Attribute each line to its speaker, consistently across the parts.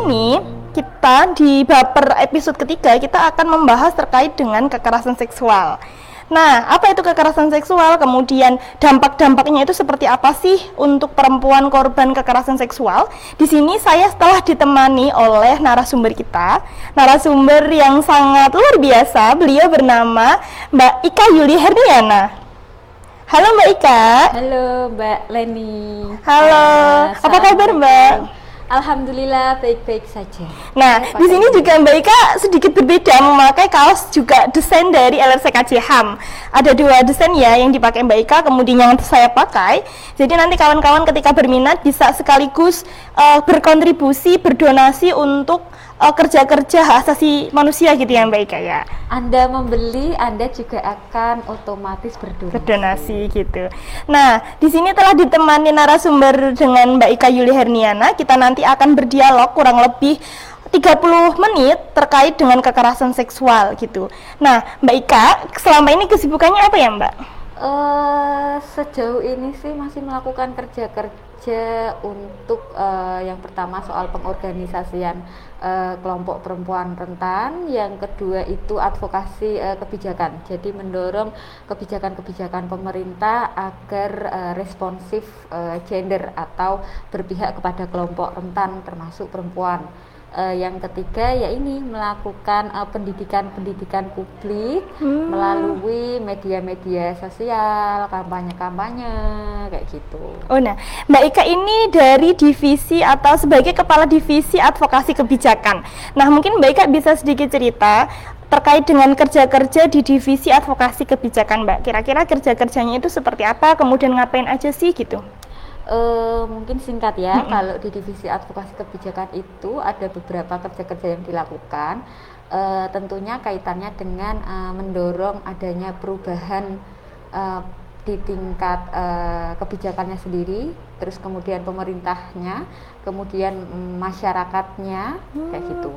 Speaker 1: ini kita di baper episode ketiga kita akan membahas terkait dengan kekerasan seksual. Nah, apa itu kekerasan seksual? Kemudian dampak-dampaknya itu seperti apa sih untuk perempuan korban kekerasan seksual? Di sini saya setelah ditemani oleh narasumber kita, narasumber yang sangat luar biasa. Beliau bernama Mbak Ika Yuli Herniana. Halo Mbak Ika.
Speaker 2: Halo Mbak Leni.
Speaker 1: Halo. Apa kabar Mbak?
Speaker 2: Alhamdulillah baik-baik saja.
Speaker 1: Nah, di sini juga Mbak Ika sedikit berbeda memakai kaos juga desain dari LRCKJ HAM. Ada dua desain ya yang dipakai Mbak Ika, kemudian yang saya pakai. Jadi nanti kawan-kawan ketika berminat bisa sekaligus uh, berkontribusi, berdonasi untuk uh, kerja-kerja hak asasi manusia gitu ya Mbak Ika ya.
Speaker 2: Anda membeli, Anda juga akan otomatis berdonasi.
Speaker 1: Berdonasi gitu. Nah, di sini telah ditemani narasumber dengan Mbak Ika Yuli Herniana. Kita nanti akan berdialog kurang lebih 30 menit terkait dengan kekerasan seksual gitu. Nah, Mbak Ika, selama ini kesibukannya apa ya, Mbak?
Speaker 2: Uh, sejauh ini sih masih melakukan kerja-kerja untuk uh, yang pertama soal pengorganisasian uh, kelompok perempuan rentan, yang kedua itu advokasi uh, kebijakan. Jadi mendorong kebijakan-kebijakan pemerintah agar uh, responsif uh, gender atau berpihak kepada kelompok rentan termasuk perempuan uh, yang ketiga ya ini melakukan pendidikan-pendidikan uh, publik hmm. melalui media-media sosial, kampanye-kampanye kayak gitu.
Speaker 1: Oh nah, Mbak Ika ini dari divisi atau sebagai kepala divisi advokasi kebijakan. Nah, mungkin Mbak Ika bisa sedikit cerita terkait dengan kerja-kerja di divisi advokasi kebijakan, Mbak. Kira-kira kerja-kerjanya itu seperti apa? Kemudian ngapain aja sih gitu?
Speaker 2: Uh, mungkin singkat ya, mm -hmm. kalau di divisi advokasi kebijakan itu ada beberapa kerja-kerja yang dilakukan. Uh, tentunya kaitannya dengan uh, mendorong adanya perubahan uh, di tingkat uh, kebijakannya sendiri, terus kemudian pemerintahnya, kemudian um, masyarakatnya, hmm. kayak gitu.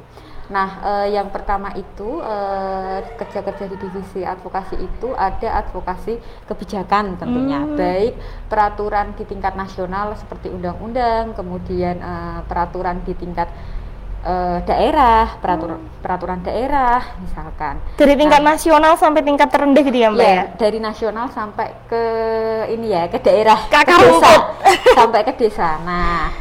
Speaker 2: Nah, eh, yang pertama itu eh, kerja-kerja di divisi advokasi itu ada advokasi kebijakan tentunya, hmm. baik peraturan di tingkat nasional seperti undang-undang, kemudian eh, peraturan di tingkat eh, daerah, peraturan hmm. peraturan daerah misalkan.
Speaker 1: Dari tingkat nah, nasional sampai tingkat terendah gitu ya, Mbak? Ya,
Speaker 2: dari nasional sampai ke ini ya, ke daerah, ke desa, sampai ke desa. Nah,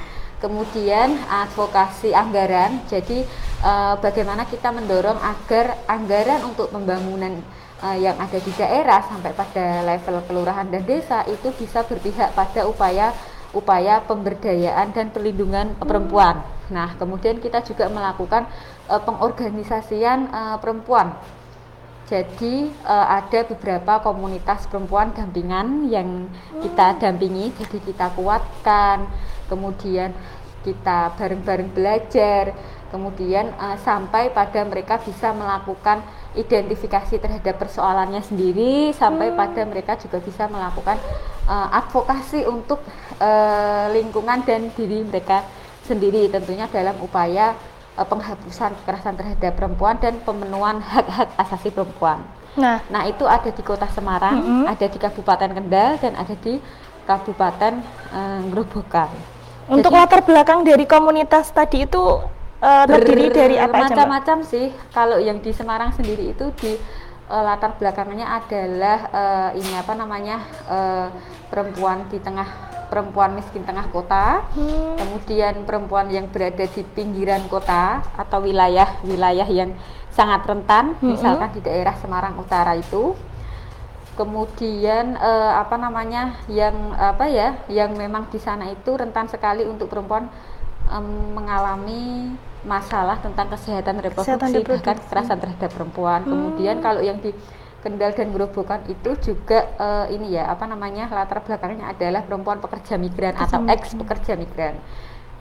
Speaker 2: kemudian advokasi anggaran. Jadi uh, bagaimana kita mendorong agar anggaran untuk pembangunan uh, yang ada di daerah sampai pada level kelurahan dan desa itu bisa berpihak pada upaya upaya pemberdayaan dan perlindungan perempuan. Nah, kemudian kita juga melakukan uh, pengorganisasian uh, perempuan. Jadi uh, ada beberapa komunitas perempuan dampingan yang kita dampingi, jadi kita kuatkan, kemudian kita bareng-bareng belajar, kemudian uh, sampai pada mereka bisa melakukan identifikasi terhadap persoalannya sendiri sampai hmm. pada mereka juga bisa melakukan uh, advokasi untuk uh, lingkungan dan diri mereka sendiri tentunya dalam upaya uh, penghapusan kekerasan terhadap perempuan dan pemenuhan hak-hak asasi perempuan. Nah, nah itu ada di Kota Semarang, mm -hmm. ada di Kabupaten Kendal dan ada di Kabupaten uh, Grobogan.
Speaker 1: Untuk Jadi, latar belakang dari komunitas tadi itu uh, terdiri dari apa
Speaker 2: macam-macam sih kalau yang di Semarang sendiri itu di uh, latar belakangnya adalah uh, ini apa namanya uh, perempuan di tengah perempuan miskin tengah kota, hmm. kemudian perempuan yang berada di pinggiran kota atau wilayah-wilayah yang sangat rentan, hmm. misalkan di daerah Semarang Utara itu, kemudian uh, apa namanya yang apa ya, yang memang di sana itu rentan sekali untuk perempuan um, mengalami masalah tentang kesehatan reproduksi, kesehatan reproduksi. bahkan kekerasan terhadap perempuan. Hmm. Kemudian kalau yang di Kendal dan Gerobokan itu juga uh, ini ya apa namanya latar belakangnya adalah perempuan pekerja migran pekerja atau ex pekerja migran.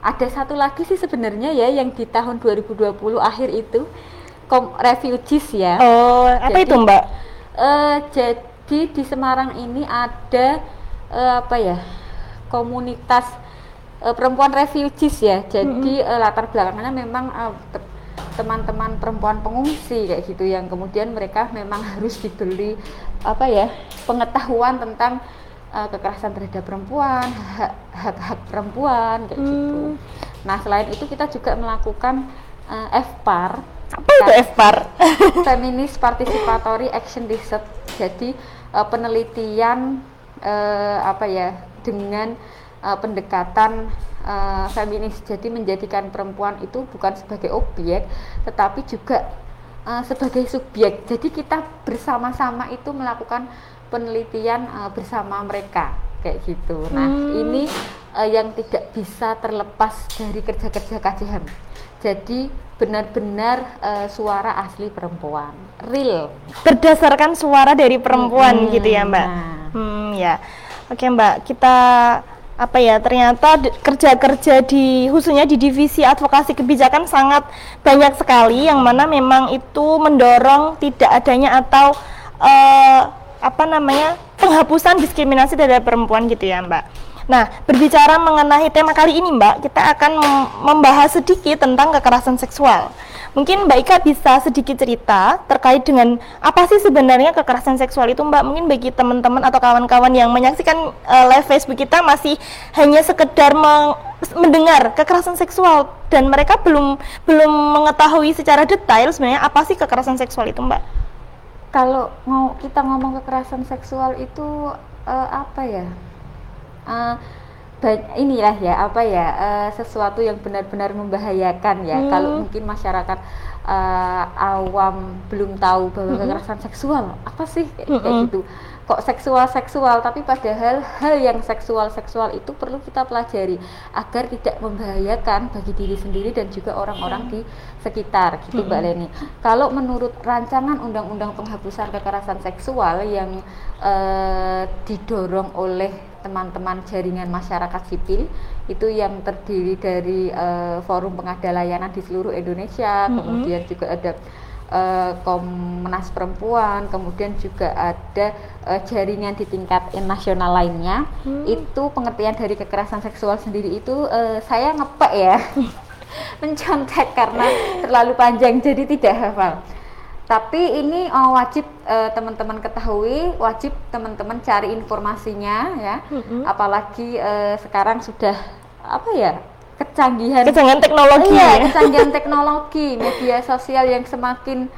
Speaker 2: Ada satu lagi sih sebenarnya ya yang di tahun 2020 akhir itu kom refugees ya.
Speaker 1: Oh, apa jadi, itu Mbak?
Speaker 2: Uh, jadi di Semarang ini ada uh, apa ya komunitas uh, perempuan refugees ya. Jadi mm -hmm. uh, latar belakangnya memang uh, teman-teman perempuan pengungsi kayak gitu yang kemudian mereka memang harus dibeli apa ya pengetahuan tentang uh, kekerasan terhadap perempuan, hak-hak perempuan kayak gitu. hmm. gitu. Nah, selain itu kita juga melakukan uh, FPAR.
Speaker 1: Apa itu FPAR?
Speaker 2: Feminist Participatory Action Research. Jadi uh, penelitian uh, apa ya dengan uh, pendekatan uh, feminis. Jadi menjadikan perempuan itu bukan sebagai objek, tetapi juga uh, sebagai subjek. Jadi kita bersama-sama itu melakukan penelitian uh, bersama mereka kayak gitu. Nah, hmm. ini uh, yang tidak bisa terlepas dari kerja-kerja KJHM. Jadi benar-benar uh, suara asli perempuan, real.
Speaker 1: Berdasarkan suara dari perempuan hmm, gitu ya, Mbak. Nah. Hmm, ya. Oke, Mbak. Kita apa ya ternyata kerja-kerja di khususnya di divisi advokasi kebijakan sangat banyak sekali yang mana memang itu mendorong tidak adanya atau uh, apa namanya penghapusan diskriminasi terhadap perempuan gitu ya Mbak. Nah, berbicara mengenai tema kali ini, Mbak, kita akan membahas sedikit tentang kekerasan seksual. Mungkin Mbak Ika bisa sedikit cerita terkait dengan apa sih sebenarnya kekerasan seksual itu, Mbak? Mungkin bagi teman-teman atau kawan-kawan yang menyaksikan uh, live Facebook kita masih hanya sekedar mendengar kekerasan seksual dan mereka belum belum mengetahui secara detail sebenarnya apa sih kekerasan seksual itu, Mbak?
Speaker 2: Kalau mau kita ngomong kekerasan seksual itu uh, apa ya? uh, inilah ya apa ya uh, sesuatu yang benar-benar membahayakan ya hmm. kalau mungkin masyarakat uh, awam belum tahu bahwa hmm. kekerasan seksual apa sih kayak, hmm. kayak gitu kok seksual seksual tapi padahal hal yang seksual seksual itu perlu kita pelajari agar tidak membahayakan bagi diri sendiri dan juga orang-orang di sekitar gitu Mbak Leni. Kalau menurut rancangan undang-undang penghapusan kekerasan seksual yang uh, didorong oleh teman-teman jaringan masyarakat sipil itu yang terdiri dari uh, forum pengada layanan di seluruh Indonesia, -hmm. kemudian juga ada uh, Komnas Perempuan, kemudian juga ada uh, jaringan di tingkat nasional lainnya. Hmm. Itu pengertian dari kekerasan seksual sendiri itu uh, saya ngepek ya. mencontek karena terlalu panjang jadi tidak hafal. Tapi ini uh, wajib teman-teman uh, ketahui, wajib teman-teman cari informasinya ya. Hmm. Apalagi uh, sekarang sudah apa ya? kecanggihan
Speaker 1: kecanggihan teknologi
Speaker 2: iya ya. kecanggihan teknologi media sosial yang semakin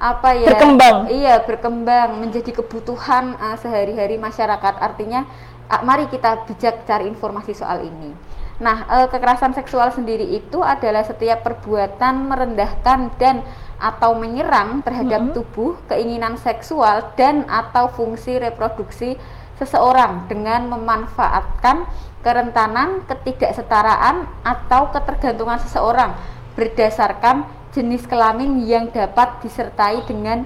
Speaker 2: apa ya
Speaker 1: berkembang
Speaker 2: iya berkembang menjadi kebutuhan uh, sehari-hari masyarakat artinya uh, mari kita bijak cari informasi soal ini nah uh, kekerasan seksual sendiri itu adalah setiap perbuatan merendahkan dan atau menyerang terhadap mm -hmm. tubuh keinginan seksual dan atau fungsi reproduksi seseorang dengan memanfaatkan kerentanan, ketidaksetaraan, atau ketergantungan seseorang berdasarkan jenis kelamin yang dapat disertai dengan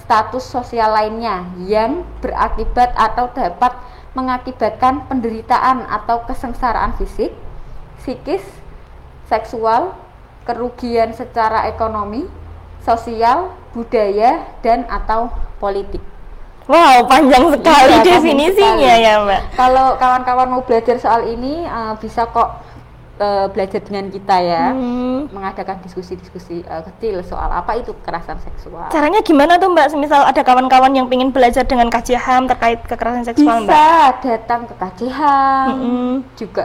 Speaker 2: status sosial lainnya yang berakibat atau dapat mengakibatkan penderitaan atau kesengsaraan fisik, psikis, seksual, kerugian secara ekonomi, sosial, budaya, dan atau politik.
Speaker 1: Wow, panjang sekali iya, definisinya sekali. ya, Mbak.
Speaker 2: Kalau kawan-kawan mau belajar soal ini uh, bisa kok uh, belajar dengan kita ya, hmm. mengadakan diskusi-diskusi uh, kecil soal apa itu kekerasan seksual.
Speaker 1: Caranya gimana tuh Mbak? Misal ada kawan-kawan yang ingin belajar dengan KJHAM terkait kekerasan seksual,
Speaker 2: bisa
Speaker 1: Mbak?
Speaker 2: Bisa datang ke KJHAM, hmm. juga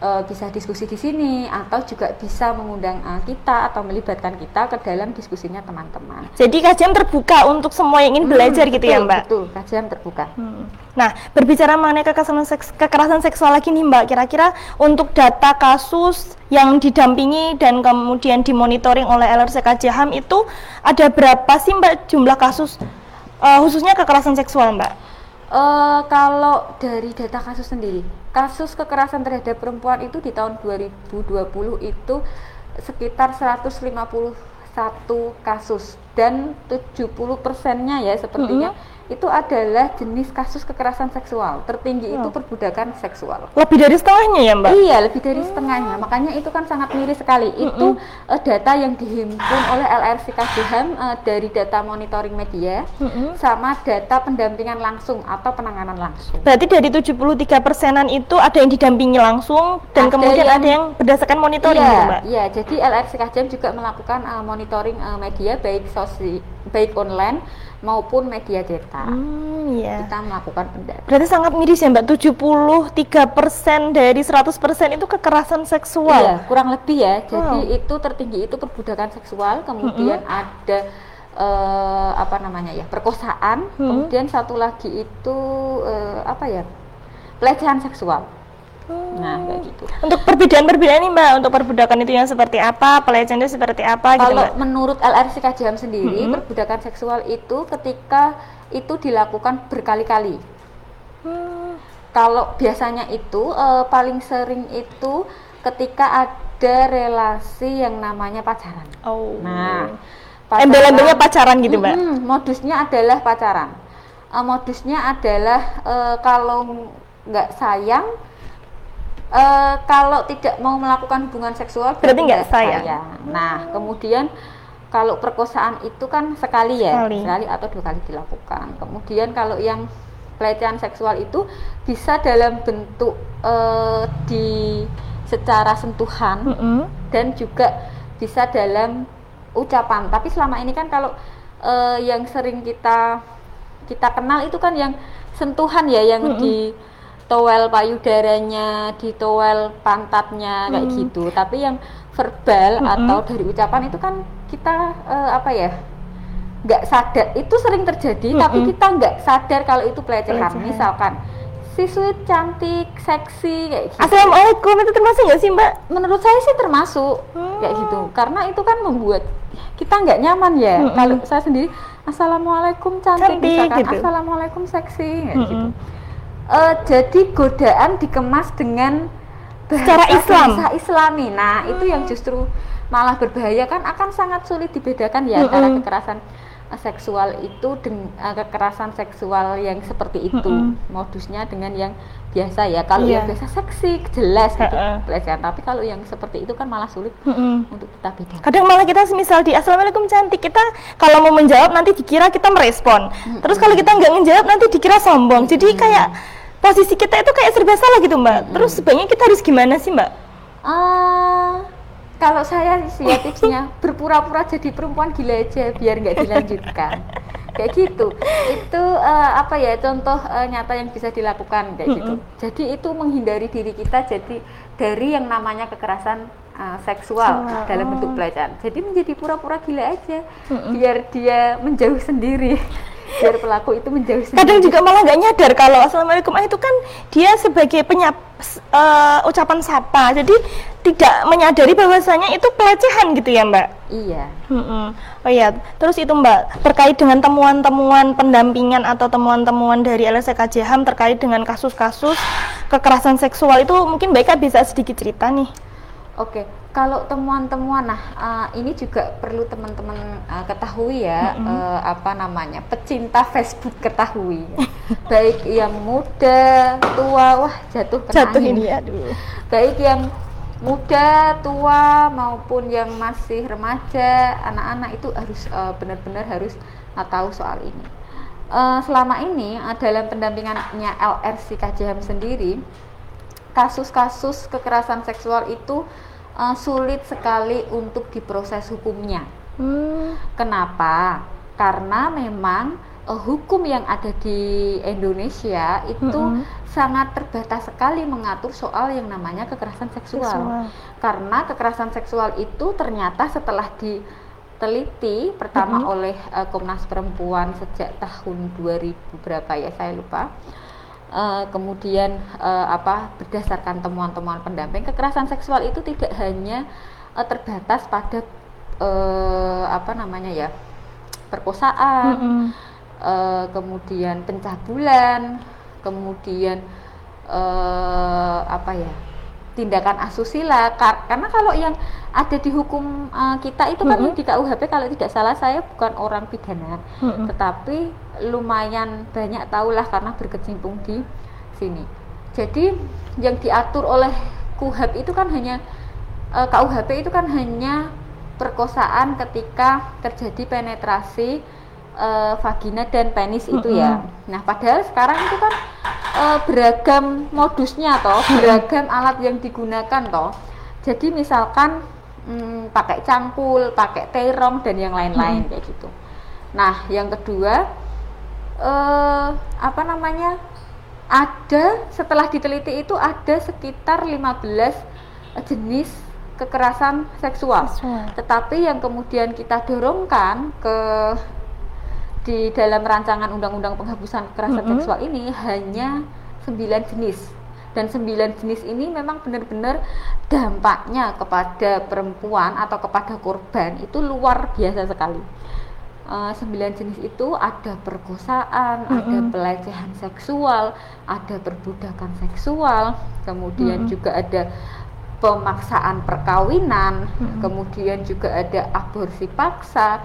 Speaker 2: uh, bisa diskusi di sini atau juga bisa mengundang uh, kita atau melibatkan kita ke dalam diskusinya teman-teman.
Speaker 1: Jadi kajian terbuka untuk semua yang ingin hmm, belajar gitu ya,
Speaker 2: betul,
Speaker 1: Mbak?
Speaker 2: Betul, kajian terbuka. Hmm.
Speaker 1: Nah, berbicara mengenai kekerasan, seks, kekerasan seksual lagi nih Mbak, kira-kira untuk data kasus yang didampingi dan kemudian dimonitoring oleh LRC KJHAM itu ada berapa sih Mbak jumlah kasus uh, khususnya kekerasan seksual Mbak?
Speaker 2: Uh, kalau dari data kasus sendiri, kasus kekerasan terhadap perempuan itu di tahun 2020 itu sekitar 151 kasus dan 70 persennya ya sepertinya
Speaker 1: Mm-hmm.
Speaker 2: Itu adalah jenis kasus kekerasan seksual tertinggi itu perbudakan seksual
Speaker 1: Lebih dari setengahnya ya, Mbak?
Speaker 2: Iya, lebih dari setengahnya. Makanya itu kan sangat miris sekali. Itu eh, data yang dihimpun oleh LRC KJHM eh, dari data monitoring media
Speaker 1: Mm-mm.
Speaker 2: sama data pendampingan langsung atau penanganan langsung.
Speaker 1: Berarti dari 73 persenan itu ada yang didampingi langsung dan
Speaker 2: Ada
Speaker 1: kemudian
Speaker 2: yang-
Speaker 1: ada yang berdasarkan monitoring
Speaker 2: iya,
Speaker 1: gitu, Mbak?
Speaker 2: iya. Jadi LRC KJHM juga melakukan eh, monitoring eh, media baik sosi, baik online maupun media cetak.
Speaker 1: Hmm, iya.
Speaker 2: Kita melakukan pendampingan.
Speaker 1: Berarti sangat miris ya, Mbak. 73% dari 100% itu kekerasan seksual.
Speaker 2: Iya, kurang lebih ya. Jadi
Speaker 1: Wow.
Speaker 2: itu tertinggi itu perbudakan seksual, kemudian ada eh, apa namanya ya perkosaan,
Speaker 1: Mm-mm.
Speaker 2: kemudian satu lagi itu eh, apa ya pelecehan seksual. Nah kayak gitu.
Speaker 1: Untuk perbedaan-perbedaan ini, Mbak, untuk perbudakan itu yang seperti apa, pelecehan itu seperti apa gitu,
Speaker 2: Kalau
Speaker 1: Mbak?
Speaker 2: menurut LRC KJM sendiri,
Speaker 1: Mm-mm.
Speaker 2: perbudakan seksual itu ketika itu dilakukan berkali-kali.
Speaker 1: Hmm,
Speaker 2: Kalau biasanya itu eh, paling sering itu ketika ada relasi yang namanya pacaran.
Speaker 1: Oh.
Speaker 2: Nah,
Speaker 1: embel-embelnya pacaran gitu, Mbak.
Speaker 2: Mm-mm, modusnya adalah pacaran. Eh, modusnya adalah eh, kalau nggak sayang, eh, kalau tidak mau melakukan hubungan seksual
Speaker 1: Berarti nggak sayang.
Speaker 2: Nah, kemudian kalau perkosaan itu kan sekali ya,
Speaker 1: Sekali.
Speaker 2: atau dua kali dilakukan. Kemudian kalau yang pelecehan seksual itu bisa dalam bentuk eh, di secara sentuhan
Speaker 1: Mm-mm.
Speaker 2: dan juga bisa dalam ucapan. Tapi selama ini kan kalau eh, yang sering kita kita kenal itu kan yang sentuhan ya, yang
Speaker 1: Mm-mm.
Speaker 2: di towel payudaranya, di towel pantatnya kayak
Speaker 1: Mm.
Speaker 2: gitu. Tapi yang verbal
Speaker 1: Mm-mm.
Speaker 2: atau dari ucapan itu kan kita eh, apa ya? nggak sadar itu sering terjadi tapi
Speaker 1: Mm-mm.
Speaker 2: kita nggak sadar kalau itu pelecehan
Speaker 1: Pelecehan.
Speaker 2: misalkan si sweet cantik seksi kayak gitu
Speaker 1: Assalamualaikum itu termasuk nggak sih, Mbak?
Speaker 2: menurut saya sih termasuk kayak
Speaker 1: Hmm.
Speaker 2: gitu karena itu kan membuat kita nggak nyaman ya
Speaker 1: Mm-mm.
Speaker 2: kalau saya sendiri assalamualaikum cantik,
Speaker 1: Cantik,
Speaker 2: misalkan
Speaker 1: gitu.
Speaker 2: assalamualaikum seksi kayak
Speaker 1: Mm-mm.
Speaker 2: gitu Eh, jadi godaan dikemas dengan bahasa
Speaker 1: Secara Islam.
Speaker 2: bahasa Islami nah itu yang justru malah berbahaya kan akan sangat sulit dibedakan ya antara
Speaker 1: Mm-mm.
Speaker 2: kekerasan eh, seksual itu dengan kekerasan seksual yang seperti itu
Speaker 1: Mm-mm.
Speaker 2: modusnya dengan yang biasa ya kalau
Speaker 1: Iya.
Speaker 2: yang biasa seksi jelas gitu pelecehan tapi kalau yang seperti itu kan malah sulit
Speaker 1: Mm-mm.
Speaker 2: untuk kita bedakan
Speaker 1: Kadang malah kita misal di Assalamualaikum cantik kita kalau mau menjawab nanti dikira kita merespon. Terus kalau kita nggak menjawab nanti dikira sombong. Jadi kayak posisi kita itu kayak serba salah gitu mbak. Terus sebaiknya kita harus gimana sih mbak?
Speaker 2: Eh, kalau saya sih ya tipsnya berpura-pura jadi perempuan gila aja biar nggak dilanjutkan. Kayak gitu. Itu eh, apa ya contoh eh, nyata yang bisa dilakukan kayak gitu. Jadi itu menghindari diri kita jadi dari yang namanya kekerasan eh, seksual
Speaker 1: Seksual,
Speaker 2: dalam
Speaker 1: oh.
Speaker 2: bentuk pelecehan. Jadi menjadi pura-pura gila aja biar dia menjauh sendiri biar pelaku itu menjauh sendiri
Speaker 1: Kadang juga malah nggak nyadar kalau Assalamualaikum ah, itu kan dia sebagai penyap eh, ucapan sapa. Jadi tidak menyadari bahwasanya itu pelecehan gitu ya mbak.
Speaker 2: iya
Speaker 1: Mm-mm. Oh iya, terus itu Mbak terkait dengan temuan-temuan pendampingan atau temuan-temuan dari LSKJ HAM terkait dengan kasus-kasus kekerasan seksual itu mungkin Mbak Ika bisa sedikit cerita nih.
Speaker 2: Oke, kalau temuan-temuan, nah eh, ini juga perlu teman-teman eh, ketahui ya, eh, apa namanya, pecinta Facebook ketahui, ya. baik yang muda, tua, wah jatuh kena
Speaker 1: Jatuh
Speaker 2: angin.
Speaker 1: ini aduh.
Speaker 2: baik yang muda, tua maupun yang masih remaja, anak-anak itu harus eh, benar-benar harus eh, tahu soal ini. Eh, selama ini eh, dalam pendampingannya LRC KJM sendiri, kasus-kasus kekerasan seksual itu eh, sulit sekali untuk diproses hukumnya.
Speaker 1: Hmm,
Speaker 2: Kenapa? Karena memang eh, hukum yang ada di Indonesia itu
Speaker 1: Mm-mm.
Speaker 2: sangat terbatas sekali mengatur soal yang namanya kekerasan seksual.
Speaker 1: Seksual.
Speaker 2: Karena kekerasan seksual itu ternyata setelah diteliti pertama
Speaker 1: Mm-mm.
Speaker 2: oleh eh, Komnas Perempuan sejak tahun 2000 berapa ya saya lupa. Eh, kemudian eh, apa berdasarkan temuan-temuan pendamping kekerasan seksual itu tidak hanya eh, terbatas pada eh, apa namanya ya perkosaan
Speaker 1: mm-mm.
Speaker 2: eh, kemudian pencabulan, kemudian eh, apa ya tindakan asusila Kar karena kalau yang ada di hukum uh, kita itu kan mm -hmm. di KUHP kalau tidak salah saya bukan orang pidana mm -hmm. tetapi lumayan banyak tahulah karena berkecimpung di sini jadi yang diatur oleh KUHP itu kan hanya uh, eh, KUHP itu kan hanya perkosaan ketika terjadi penetrasi uh, vagina dan penis itu ya. Nah, padahal sekarang itu kan uh, beragam modusnya toh, beragam alat yang digunakan toh. Jadi misalkan hmm, pakai cangkul, pakai terong dan yang lain-lain kayak gitu. Nah, yang kedua uh, apa namanya? Ada setelah diteliti itu ada sekitar 15 jenis kekerasan seksual. seksual. Tetapi yang kemudian kita dorongkan ke di dalam rancangan undang-undang penghapusan kekerasan mm -hmm. seksual ini hanya sembilan jenis dan sembilan jenis ini memang benar-benar dampaknya kepada perempuan atau kepada korban itu luar biasa sekali. Uh, sembilan jenis itu ada perkosaan, mm -hmm. ada pelecehan seksual, ada perbudakan seksual, kemudian mm -hmm. juga ada pemaksaan perkawinan, hmm. kemudian juga ada aborsi paksa,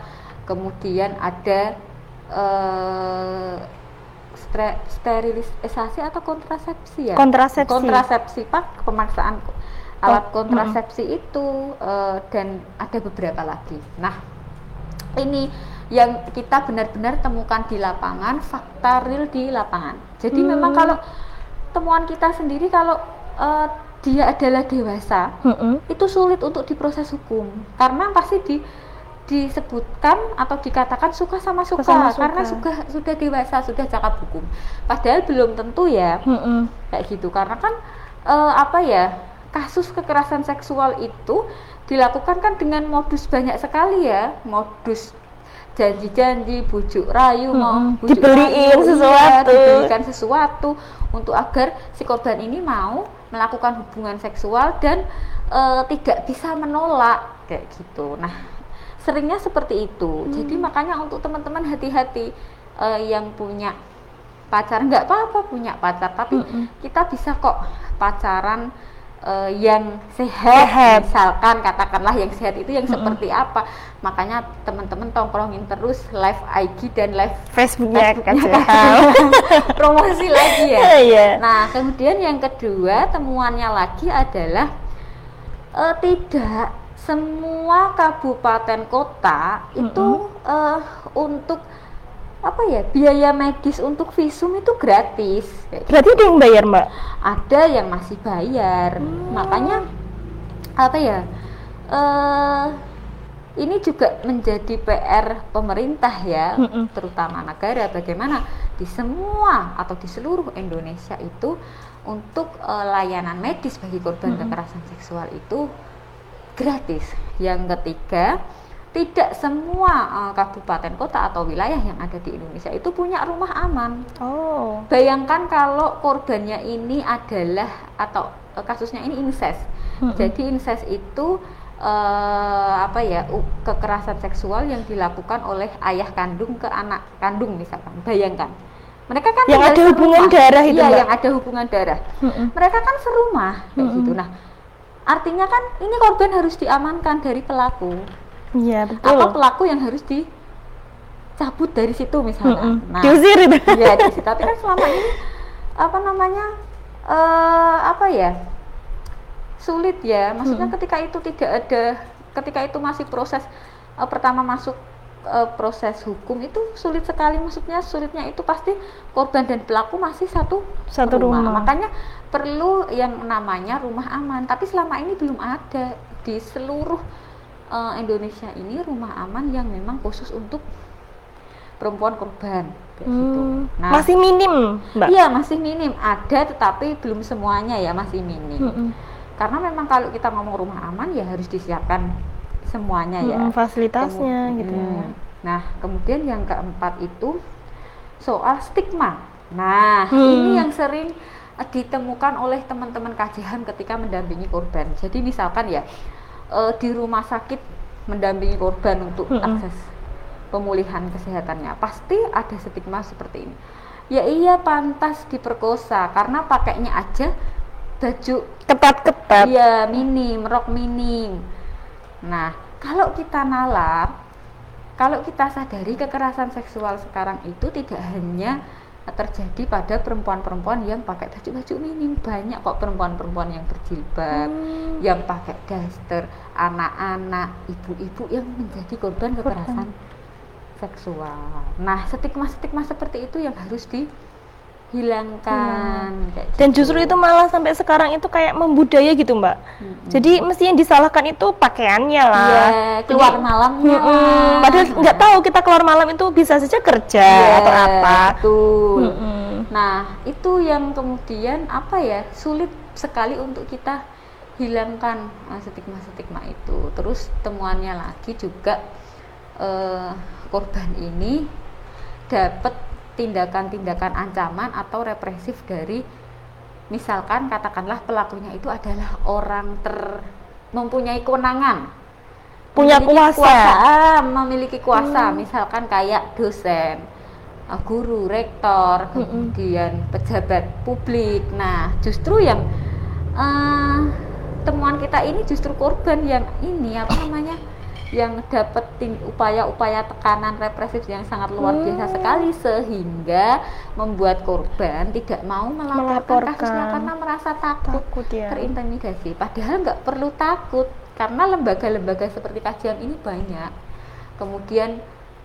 Speaker 2: kemudian ada uh, sterilisasi atau kontrasepsi ya?
Speaker 1: Kontrasepsi.
Speaker 2: Kontrasepsi pak, pemaksaan alat kontrasepsi hmm. itu uh, dan ada beberapa lagi. Nah, ini yang kita benar-benar temukan di lapangan, fakta real di lapangan. Jadi hmm. memang kalau temuan kita sendiri kalau uh, dia adalah dewasa, mm-hmm. itu sulit untuk diproses hukum karena pasti di disebutkan atau dikatakan suka sama suka, sama suka. karena sudah sudah dewasa sudah cakap hukum padahal belum tentu ya mm-hmm. kayak gitu karena kan e, apa ya kasus kekerasan seksual itu dilakukan kan dengan modus banyak sekali ya modus janji-janji bujuk rayu hmm, mau bujuk
Speaker 1: dibeliin rayu, sesuatu
Speaker 2: iya, dibelikan sesuatu untuk agar si korban ini mau melakukan hubungan seksual dan e, tidak bisa menolak kayak gitu. Nah, seringnya seperti itu. Hmm. Jadi makanya untuk teman-teman hati-hati e, yang punya pacar nggak apa-apa punya pacar, tapi hmm. kita bisa kok pacaran uh, yang sehat, sehat, misalkan katakanlah yang sehat itu yang mm -hmm. seperti apa. Makanya teman-teman tongkrongin terus live IG dan live
Speaker 1: Facebooknya
Speaker 2: Facebook promosi lagi ya. yeah. Nah kemudian yang kedua temuannya lagi adalah uh, tidak semua kabupaten kota mm -hmm. itu uh, untuk apa ya biaya medis untuk visum itu gratis.
Speaker 1: Gitu. Berarti ada yang bayar mbak?
Speaker 2: Ada yang masih bayar. Hmm. Makanya apa ya? Uh, ini juga menjadi PR pemerintah ya, mm terutama negara bagaimana di semua atau di seluruh Indonesia itu untuk uh, layanan medis bagi korban mm kekerasan seksual itu gratis. Yang ketiga tidak semua uh, kabupaten kota atau wilayah yang ada di Indonesia itu punya rumah aman.
Speaker 1: Oh.
Speaker 2: Bayangkan kalau korbannya ini adalah atau uh, kasusnya ini incest. Hmm. Jadi incest itu uh, apa ya kekerasan seksual yang dilakukan oleh ayah kandung ke anak kandung misalkan. Bayangkan. Mereka kan
Speaker 1: yang ada hubungan darah itu.
Speaker 2: Iya, yang ada hubungan darah. Hmm. Mereka kan serumah kayak hmm. gitu. Nah, artinya kan ini korban harus diamankan dari pelaku
Speaker 1: Iya betul.
Speaker 2: Apa pelaku yang harus dicabut dari situ misalnya. Mm
Speaker 1: -mm. Nah, diusir itu.
Speaker 2: Iya diusir. Tapi kan selama ini apa namanya uh, apa ya sulit ya. Maksudnya mm ketika itu tidak ada, ketika itu masih proses uh, pertama masuk uh, proses hukum itu sulit sekali. Maksudnya sulitnya itu pasti korban dan pelaku masih satu
Speaker 1: satu rumah.
Speaker 2: rumah. Makanya perlu yang namanya rumah aman. Tapi selama ini belum ada di seluruh uh, Indonesia ini rumah aman yang memang khusus untuk perempuan korban
Speaker 1: kayak hmm, gitu. Nah, masih minim,
Speaker 2: Mbak. Iya, masih minim. Ada tetapi belum semuanya ya masih minim. Hmm, hmm. Karena memang kalau kita ngomong rumah aman ya harus disiapkan semuanya ya.
Speaker 1: hmm, ya. Fasilitasnya Kemu gitu.
Speaker 2: Hmm. Nah, kemudian yang keempat itu soal stigma. Nah, hmm. ini yang sering ditemukan oleh teman-teman kajian ketika mendampingi korban. Jadi misalkan ya uh, di rumah sakit mendampingi korban untuk -hmm. akses pemulihan kesehatannya. Pasti ada stigma seperti ini. Ya iya pantas diperkosa karena pakainya aja baju
Speaker 1: ketat-ketat.
Speaker 2: Iya minim rok minim. Nah kalau kita nalar kalau kita sadari kekerasan seksual sekarang itu tidak hanya terjadi pada perempuan-perempuan yang pakai baju-baju minim. Banyak kok perempuan-perempuan yang berjilbab
Speaker 1: Hmm.
Speaker 2: yang pakai daster anak-anak ibu-ibu yang menjadi korban kekerasan seksual. Nah stigma-stigma seperti itu yang harus kayak
Speaker 1: dan
Speaker 2: gitu.
Speaker 1: justru itu malah sampai sekarang itu kayak membudaya gitu mbak
Speaker 2: Mm-mm.
Speaker 1: jadi mesti yang disalahkan itu pakaiannya lah
Speaker 2: Iya, keluar
Speaker 1: Jadi-
Speaker 2: malamnya
Speaker 1: Mm-mm.
Speaker 2: lah.
Speaker 1: padahal nggak tahu kita keluar malam itu bisa saja kerja
Speaker 2: Iya,
Speaker 1: atau apa
Speaker 2: betul.
Speaker 1: Mm-mm.
Speaker 2: Nah, itu yang kemudian apa ya sulit sekali untuk kita hilangkan eh, stigma-stigma itu. Terus temuannya lagi juga eh, korban ini dapat tindakan-tindakan ancaman atau represif dari misalkan katakanlah pelakunya itu adalah orang ter mempunyai kewenangan
Speaker 1: Punya
Speaker 2: memiliki
Speaker 1: kuasa.
Speaker 2: ah, memiliki kuasa
Speaker 1: Hmm.
Speaker 2: misalkan kayak dosen uh, guru rektor
Speaker 1: Mm-mm.
Speaker 2: kemudian pejabat publik nah justru yang uh, temuan kita ini justru korban yang ini apa namanya yang dapat tin- upaya-upaya tekanan represif yang sangat luar biasa
Speaker 1: Hmm.
Speaker 2: sekali sehingga membuat korban tidak mau melaporkan
Speaker 1: Melaporkan.
Speaker 2: kasusnya karena merasa takut
Speaker 1: takut ya.
Speaker 2: terintimidasi. Padahal nggak perlu takut karena lembaga-lembaga seperti kajian ini banyak. Kemudian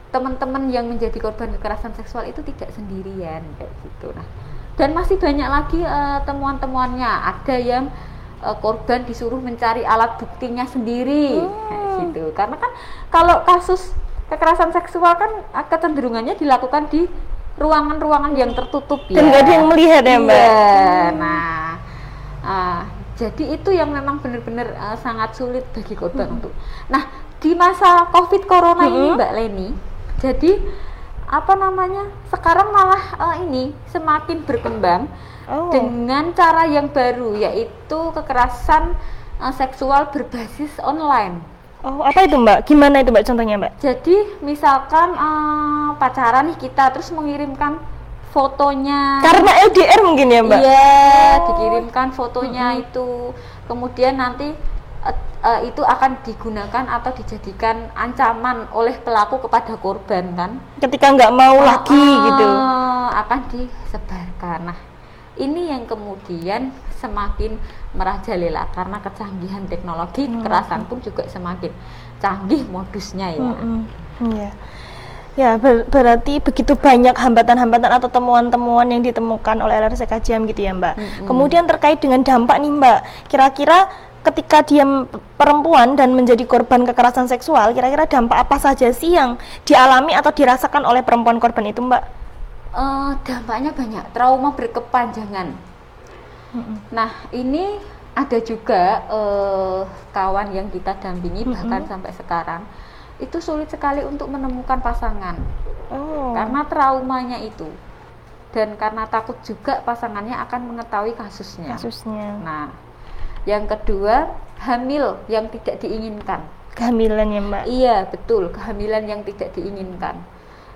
Speaker 2: teman-teman yang menjadi korban kekerasan seksual itu tidak sendirian kayak gitu. Nah dan masih banyak lagi eh, temuan-temuannya. Ada yang eh, korban disuruh mencari alat buktinya sendiri
Speaker 1: Hmm.
Speaker 2: gitu karena kan kalau kasus kekerasan seksual kan eh, kecenderungannya dilakukan di ruangan-ruangan yang tertutup ya
Speaker 1: dan nggak ada yang melihat ya mbak
Speaker 2: Iya, nah, ah, jadi itu yang memang benar-benar ah, sangat sulit bagi korban untuk. Nah, di masa COVID Corona ini,
Speaker 1: Mm-mm.
Speaker 2: Mbak Leni, jadi apa namanya? Sekarang malah ah, ini semakin berkembang
Speaker 1: oh
Speaker 2: dengan cara yang baru, yaitu kekerasan ah, seksual berbasis online.
Speaker 1: oh apa itu mbak gimana itu mbak contohnya mbak
Speaker 2: Jadi, misalkan ah, pacaran nih kita terus mengirimkan fotonya
Speaker 1: karena LDR mungkin ya mbak
Speaker 2: Iya,
Speaker 1: Oh.
Speaker 2: dikirimkan fotonya itu. Kemudian nanti eh, itu akan digunakan atau dijadikan ancaman oleh pelaku kepada korban kan?
Speaker 1: ketika nggak mau lagi
Speaker 2: Ah,
Speaker 1: gitu
Speaker 2: akan disebarkan. Nah, ini yang kemudian semakin merajalela karena kecanggihan teknologi,
Speaker 1: Hmm.
Speaker 2: kekerasan pun juga semakin canggih modusnya ya.
Speaker 1: Mm-mm. Iya. Ya, ber- berarti begitu banyak hambatan-hambatan atau temuan-temuan yang ditemukan oleh LRC Kajian gitu ya, Mbak.
Speaker 2: Mm-mm.
Speaker 1: Kemudian terkait dengan dampak nih, Mbak. Kira-kira ketika dia perempuan dan menjadi korban kekerasan seksual, kira-kira dampak apa saja sih yang dialami atau dirasakan oleh perempuan korban itu, Mbak?
Speaker 2: Eh, dampaknya banyak, trauma berkepanjangan. Nah, ini ada juga eh, kawan yang kita dampingi
Speaker 1: Mm-mm.
Speaker 2: bahkan sampai sekarang itu sulit sekali untuk menemukan pasangan
Speaker 1: Oh.
Speaker 2: karena traumanya itu dan karena takut juga pasangannya akan mengetahui kasusnya.
Speaker 1: kasusnya
Speaker 2: Nah, yang kedua hamil yang tidak diinginkan.
Speaker 1: kehamilan ya, Mbak.
Speaker 2: Iya, betul, kehamilan yang tidak diinginkan.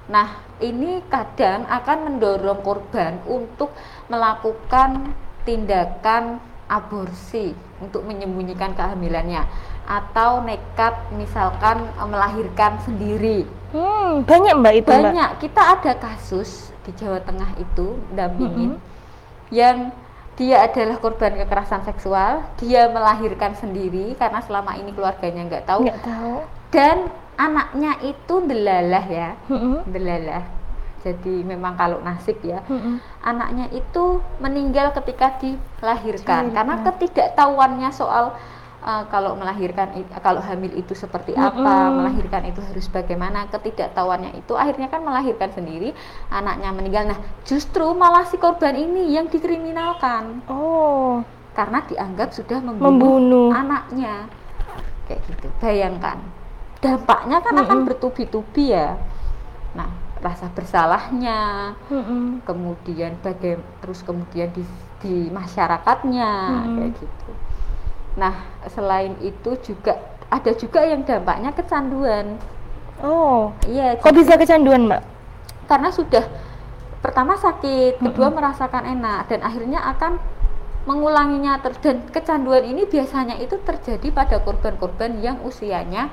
Speaker 2: Nah, ini kadang akan mendorong korban untuk melakukan tindakan aborsi untuk menyembunyikan kehamilannya atau nekat misalkan eh, melahirkan sendiri.
Speaker 1: Hmm, banyak Mbak itu, Mbak.
Speaker 2: Banyak, kita ada kasus di Jawa Tengah itu dampingin
Speaker 1: Mm-mm.
Speaker 2: yang dia adalah korban kekerasan seksual, dia melahirkan sendiri karena selama ini keluarganya nggak tahu
Speaker 1: Nggak tahu.
Speaker 2: dan anaknya itu delalah ya
Speaker 1: Mm-mm.
Speaker 2: delalah jadi memang kalau nasib ya
Speaker 1: Mm-mm.
Speaker 2: anaknya itu meninggal ketika dilahirkan
Speaker 1: Dilahirkan.
Speaker 2: karena ketidaktahuannya soal uh, kalau melahirkan kalau hamil itu seperti apa
Speaker 1: Mm-mm.
Speaker 2: melahirkan itu harus bagaimana ketidaktahuannya itu akhirnya kan melahirkan sendiri anaknya meninggal nah justru malah si korban ini yang dikriminalkan
Speaker 1: Oh,
Speaker 2: karena dianggap sudah membunuh,
Speaker 1: membunuh.
Speaker 2: anaknya kayak gitu bayangkan dampaknya kan akan
Speaker 1: Mm-mm.
Speaker 2: bertubi-tubi ya nah rasa bersalahnya
Speaker 1: Mm-mm.
Speaker 2: kemudian bagai terus kemudian di, di masyarakatnya
Speaker 1: Mm-mm.
Speaker 2: kayak gitu nah selain itu juga ada juga yang dampaknya kecanduan
Speaker 1: Oh,
Speaker 2: iya
Speaker 1: kok bisa kecanduan, Mbak?
Speaker 2: karena sudah pertama sakit kedua
Speaker 1: Mm-mm.
Speaker 2: merasakan enak dan akhirnya akan mengulanginya ter dan kecanduan ini biasanya itu terjadi pada korban-korban yang usianya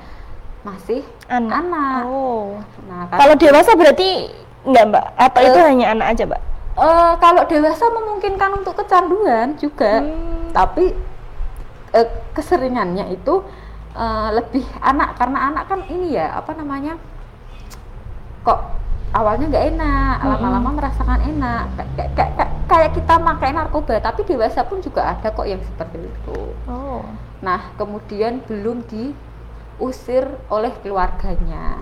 Speaker 2: masih
Speaker 1: Anak.
Speaker 2: anak.
Speaker 1: Oh.
Speaker 2: Nah, kan-
Speaker 1: Kalau dewasa berarti enggak, Mbak? Atau itu
Speaker 2: Eh,
Speaker 1: hanya anak aja, Mbak?
Speaker 2: Eh, kalau dewasa memungkinkan untuk kecanduan juga,
Speaker 1: Hmm.
Speaker 2: tapi eh, keseringannya itu eh, lebih anak karena anak kan ini ya apa namanya kok awalnya nggak enak,
Speaker 1: Mm-mm.
Speaker 2: lama-lama merasakan enak, kayak, kayak, kayak, kayak kita pakai narkoba, tapi dewasa pun juga ada kok yang seperti itu.
Speaker 1: Oh.
Speaker 2: Nah kemudian belum diusir oleh keluarganya.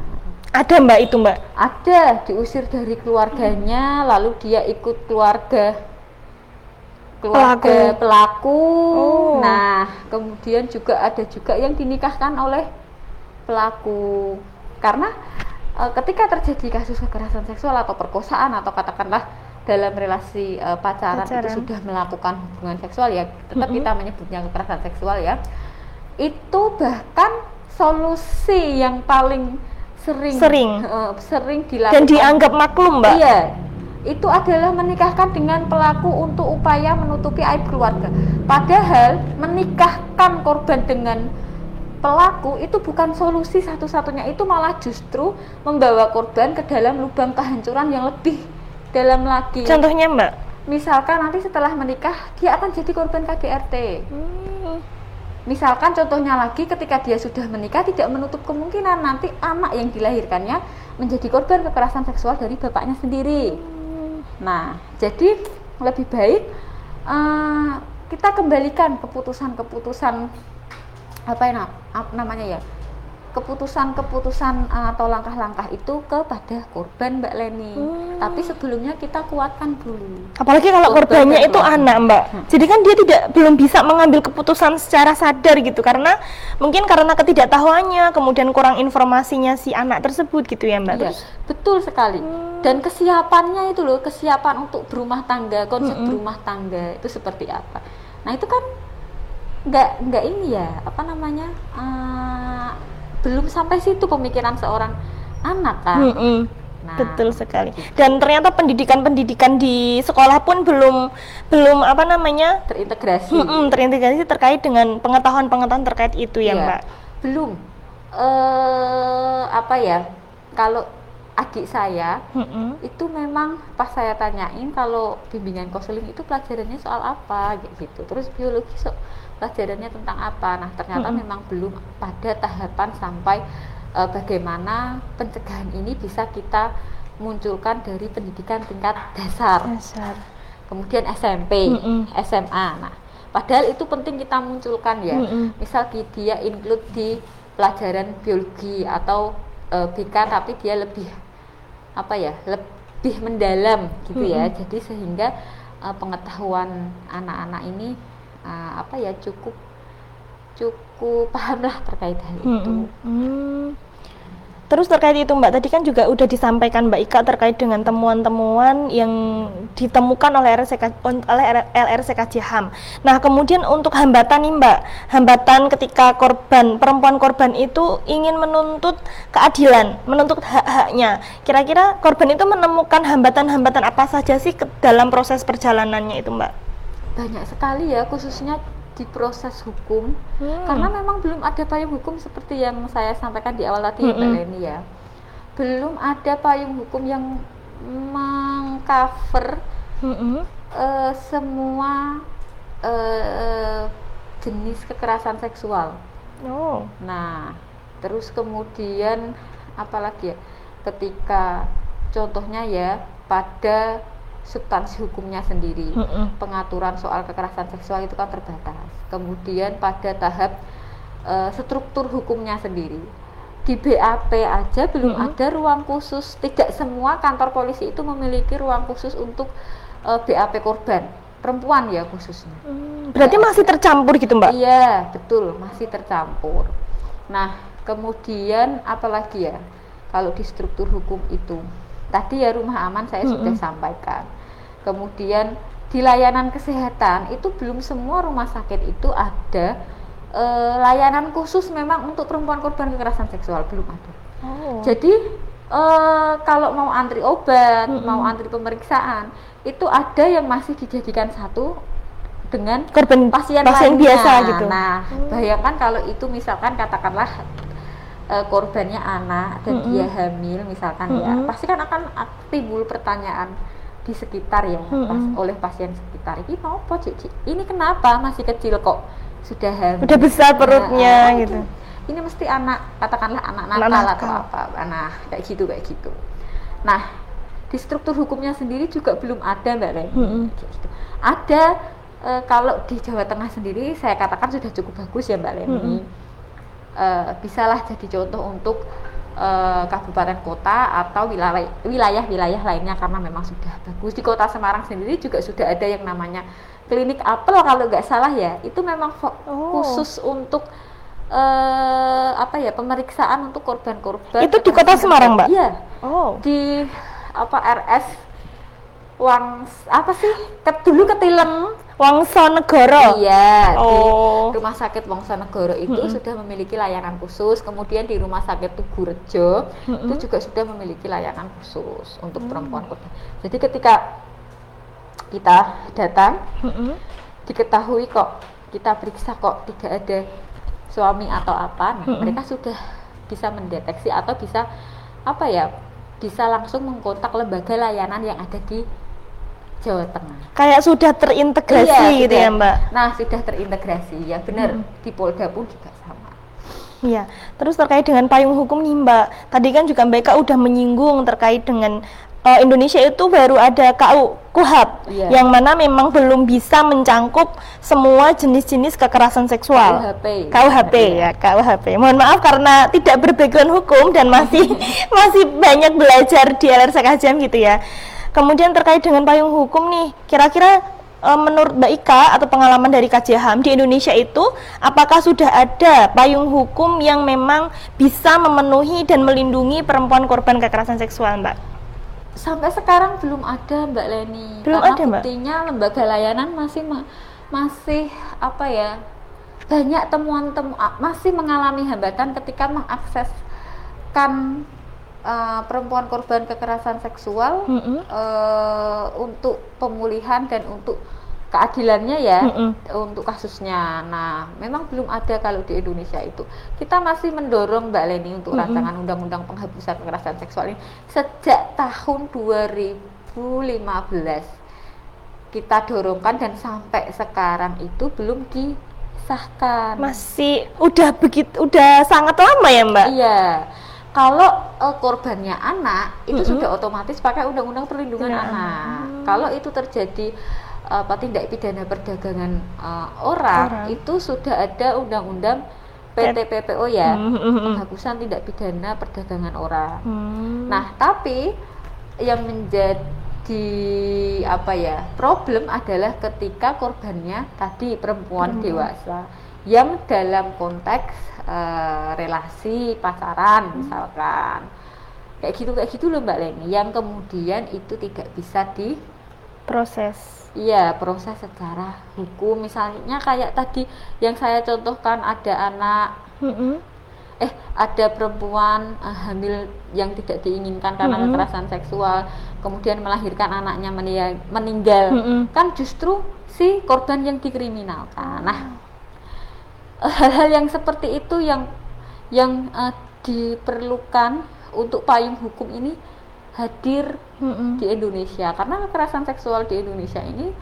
Speaker 1: Ada, Mbak, itu, Mbak?
Speaker 2: Ada diusir dari keluarganya, lalu dia ikut keluarga keluarga pelaku.
Speaker 1: Oh.
Speaker 2: Nah, kemudian juga ada juga yang dinikahkan oleh pelaku. Karena eh, ketika terjadi kasus kekerasan seksual atau perkosaan atau katakanlah dalam relasi eh, pacaran, itu
Speaker 1: Pacaran.
Speaker 2: sudah melakukan hubungan seksual ya, tetap
Speaker 1: Mm-mm.
Speaker 2: kita menyebutnya kekerasan seksual ya. Itu bahkan solusi yang paling sering
Speaker 1: Sering.
Speaker 2: eh, sering dilakukan
Speaker 1: Dan dianggap maklum, Mbak?
Speaker 2: Iya, itu adalah menikahkan dengan pelaku untuk upaya menutupi aib keluarga. Padahal menikahkan korban dengan pelaku itu bukan solusi satu-satunya, itu malah justru membawa korban ke dalam lubang kehancuran yang lebih dalam lagi.
Speaker 1: Contohnya, Mbak?
Speaker 2: Misalkan nanti setelah menikah dia akan jadi korban KDRT.
Speaker 1: Hmm.
Speaker 2: Misalkan contohnya lagi ketika dia sudah menikah tidak menutup kemungkinan nanti anak yang dilahirkannya menjadi korban kekerasan seksual dari bapaknya sendiri. Nah, jadi lebih baik eh, kita kembalikan keputusan-keputusan apa ya ap- namanya ya keputusan-keputusan eh, atau langkah-langkah itu kepada korban Mbak Leni.
Speaker 1: Hmm.
Speaker 2: Tapi sebelumnya kita kuatkan dulu.
Speaker 1: Apalagi kalau
Speaker 2: Korban
Speaker 1: korbannya itu anak, Mbak.
Speaker 2: Hmm.
Speaker 1: Jadi kan dia tidak belum bisa mengambil keputusan secara sadar gitu karena mungkin karena ketidaktahuannya, kemudian kurang informasinya si anak tersebut gitu ya, Mbak.
Speaker 2: Iya,
Speaker 1: Terus
Speaker 2: betul sekali.
Speaker 1: Hmm.
Speaker 2: Dan kesiapannya itu loh, kesiapan untuk berumah tangga, konsep
Speaker 1: Mm-mm.
Speaker 2: berumah tangga itu seperti apa? Nah itu kan nggak nggak ini ya, apa namanya? eh, belum sampai situ pemikiran seorang anak kan.
Speaker 1: Mm-mm.
Speaker 2: Nah,
Speaker 1: Betul sekali. Dan ternyata pendidikan-pendidikan di sekolah pun belum belum apa namanya?
Speaker 2: terintegrasi.
Speaker 1: mm-mm, terintegrasi terkait dengan pengetahuan-pengetahuan terkait itu ya,
Speaker 2: Iya,
Speaker 1: Mbak.
Speaker 2: Belum. eh apa ya? Kalau adik saya
Speaker 1: Mm-mm.
Speaker 2: itu memang pas saya tanyain kalau bimbingan konseling itu pelajarannya soal apa gitu terus biologi so, pelajarannya tentang apa nah ternyata
Speaker 1: Mm-mm.
Speaker 2: memang belum pada tahapan sampai eh, bagaimana pencegahan ini bisa kita munculkan dari pendidikan tingkat dasar
Speaker 1: Dasar.
Speaker 2: kemudian SMP
Speaker 1: Mm-mm.
Speaker 2: SMA nah padahal itu penting kita munculkan ya
Speaker 1: Mm-mm.
Speaker 2: misal dia include di pelajaran biologi atau eh, BK tapi dia lebih apa ya lebih mendalam gitu ya
Speaker 1: Mm-mm.
Speaker 2: jadi sehingga eh, pengetahuan anak-anak ini eh, apa ya cukup cukup paham lah terkait hal itu.
Speaker 1: Hmm. Terus terkait itu Mbak, tadi kan juga udah disampaikan Mbak Ika terkait dengan temuan-temuan yang ditemukan oleh LRCK, oleh LRCKJ HAM. Nah kemudian untuk hambatan nih Mbak, hambatan ketika korban perempuan korban itu ingin menuntut keadilan, menuntut hak-haknya. Kira-kira korban itu menemukan hambatan-hambatan apa saja sih ke dalam proses perjalanannya itu Mbak?
Speaker 2: Banyak sekali ya khususnya di proses hukum
Speaker 1: Hmm.
Speaker 2: karena memang belum ada payung hukum seperti yang saya sampaikan di awal tadi Mbak. Leni ya belum ada payung hukum yang mengcover
Speaker 1: Mm-mm.
Speaker 2: eh, semua eh, jenis kekerasan seksual
Speaker 1: Oh.
Speaker 2: Nah, terus kemudian apalagi ya? Ketika contohnya ya pada substansi hukumnya sendiri.
Speaker 1: Mm-mm.
Speaker 2: Pengaturan soal kekerasan seksual itu kan terbatas. Kemudian pada tahap eh, struktur hukumnya sendiri. Di BAP aja belum
Speaker 1: Mm-mm.
Speaker 2: ada ruang khusus. Tidak semua kantor polisi itu memiliki ruang khusus untuk eh, BAP korban. Perempuan ya khususnya.
Speaker 1: Hmm, Berarti masih tercampur gitu Mbak?
Speaker 2: Iya, betul, masih tercampur. Nah, kemudian apalagi ya? Kalau di struktur hukum itu, tadi ya rumah aman saya sudah
Speaker 1: Mm-mm.
Speaker 2: sampaikan. Kemudian di layanan kesehatan itu belum semua rumah sakit itu ada eh, layanan khusus memang untuk perempuan korban kekerasan seksual belum ada.
Speaker 1: Oh.
Speaker 2: Jadi eh, kalau mau antri obat,
Speaker 1: Mm-mm.
Speaker 2: mau antri pemeriksaan, itu ada yang masih dijadikan satu dengan
Speaker 1: korban
Speaker 2: pasien,
Speaker 1: pasien
Speaker 2: lainnya.
Speaker 1: biasa gitu.
Speaker 2: Nah, bayangkan kalau itu misalkan katakanlah uh, korbannya anak dan
Speaker 1: Mm-mm.
Speaker 2: dia hamil misalkan ya,
Speaker 1: Mm-mm.
Speaker 2: pasti kan akan ak- timbul pertanyaan di sekitar ya
Speaker 1: Mm-mm.
Speaker 2: pas- oleh pasien sekitar. Ini apa, Cik? Cik? Ini kenapa masih kecil kok sudah hamil?
Speaker 1: Udah besar perutnya
Speaker 2: Nah, ah,
Speaker 1: gitu.
Speaker 2: itu. Ini mesti anak katakanlah anak
Speaker 1: Anak
Speaker 2: nakal
Speaker 1: nakal.
Speaker 2: atau apa. Nah, kayak gitu kayak gitu. Nah, di struktur hukumnya sendiri juga belum ada Mbak.
Speaker 1: Mm-mm.
Speaker 2: Kayak gitu. Ada eh, kalau di Jawa Tengah sendiri saya katakan sudah cukup bagus ya Mbak Leni.
Speaker 1: Mm-mm.
Speaker 2: Eh, bisalah jadi contoh untuk eh, kabupaten kota atau wilayah wilayah-wilayah lainnya karena memang sudah bagus di kota Semarang sendiri juga sudah ada yang namanya klinik apel kalau nggak salah ya itu memang
Speaker 1: Oh.
Speaker 2: khusus untuk eh, apa ya pemeriksaan untuk korban-korban
Speaker 1: Itu di kota Semarang, Mbak?
Speaker 2: Iya
Speaker 1: Oh.
Speaker 2: di apa RS Wang apa sih Ket, dulu ketilem
Speaker 1: Wangsanegara.
Speaker 2: iya
Speaker 1: Oh.
Speaker 2: di rumah sakit Wongsonegoro itu
Speaker 1: Mm-mm.
Speaker 2: sudah memiliki layanan khusus kemudian di rumah sakit Tugu Rejo
Speaker 1: Mm-mm.
Speaker 2: itu juga sudah memiliki layanan khusus untuk
Speaker 1: Mm.
Speaker 2: perempuan korban jadi ketika kita datang
Speaker 1: Mm-mm.
Speaker 2: diketahui kok kita periksa kok tidak ada suami atau apa nah
Speaker 1: Mm-mm.
Speaker 2: mereka sudah bisa mendeteksi atau bisa apa ya bisa langsung mengkontak lembaga layanan yang ada di Jawa Tengah
Speaker 1: Kayak sudah terintegrasi
Speaker 2: Iya,
Speaker 1: gitu
Speaker 2: sudah.
Speaker 1: ya, Mbak.
Speaker 2: nah sudah terintegrasi ya benar
Speaker 1: Mm.
Speaker 2: di Polda pun juga sama
Speaker 1: Iya. Terus terkait dengan payung hukum nih, Mbak. Tadi kan juga Mbak Eka udah menyinggung terkait dengan eh, Indonesia itu baru ada KU KUHAP
Speaker 2: Iya.
Speaker 1: yang mana memang belum bisa mencangkup semua jenis-jenis kekerasan seksual.
Speaker 2: KUHP.
Speaker 1: KUHP
Speaker 2: Iya.
Speaker 1: ya, KUHP. Mohon maaf karena tidak berbackground hukum dan masih masih banyak belajar di LRC Kajian gitu ya. Kemudian terkait dengan payung hukum nih, kira-kira eh, menurut Mbak Ika atau pengalaman dari KJHAM di Indonesia itu apakah sudah ada payung hukum yang memang bisa memenuhi dan melindungi perempuan korban kekerasan seksual, Mbak?
Speaker 2: sampai sekarang belum ada Mbak Leni
Speaker 1: Belum
Speaker 2: karena
Speaker 1: ada, Mbak?
Speaker 2: buktinya lembaga layanan masih ma- masih apa ya banyak temuan temu masih mengalami hambatan ketika mengakseskan eh, perempuan korban kekerasan seksual
Speaker 1: Mm-mm.
Speaker 2: eh, untuk pemulihan dan untuk keadilannya ya
Speaker 1: Mm-mm.
Speaker 2: untuk kasusnya. Nah, memang belum ada kalau di Indonesia itu. Kita masih mendorong Mbak Leni untuk
Speaker 1: Mm-mm.
Speaker 2: rancangan undang-undang penghapusan kekerasan seksual ini sejak tahun 2015 kita dorongkan dan sampai sekarang itu belum disahkan.
Speaker 1: Masih udah begitu udah sangat lama ya, Mbak?
Speaker 2: Iya. Kalau eh, korbannya anak itu
Speaker 1: Mm-mm.
Speaker 2: sudah otomatis pakai undang-undang perlindungan
Speaker 1: Iya.
Speaker 2: anak. Kalau itu terjadi apa tindak pidana perdagangan eh, orang,
Speaker 1: Orang.
Speaker 2: itu sudah ada undang-undang PTPPO ya,
Speaker 1: Mm-mm.
Speaker 2: penghapusan tindak pidana perdagangan orang.
Speaker 1: Hmm.
Speaker 2: Nah, tapi yang menjadi apa ya problem adalah ketika korbannya tadi perempuan
Speaker 1: Perempuan.
Speaker 2: dewasa yang dalam konteks eh, relasi pacaran misalkan kayak gitu kayak gitu loh mbak Leni yang kemudian itu tidak bisa di
Speaker 1: proses.
Speaker 2: Iya, proses secara hukum misalnya kayak tadi yang saya contohkan ada anak
Speaker 1: Mm-mm.
Speaker 2: eh ada perempuan eh, hamil yang tidak diinginkan karena
Speaker 1: Mm-mm.
Speaker 2: kekerasan seksual kemudian melahirkan anaknya meninggal
Speaker 1: Mm-mm.
Speaker 2: kan justru si korban yang dikriminalkan nah eh, hal-hal yang seperti itu yang yang eh, diperlukan untuk payung hukum ini hadir
Speaker 1: Mm-mm.
Speaker 2: di Indonesia karena kekerasan seksual di Indonesia ini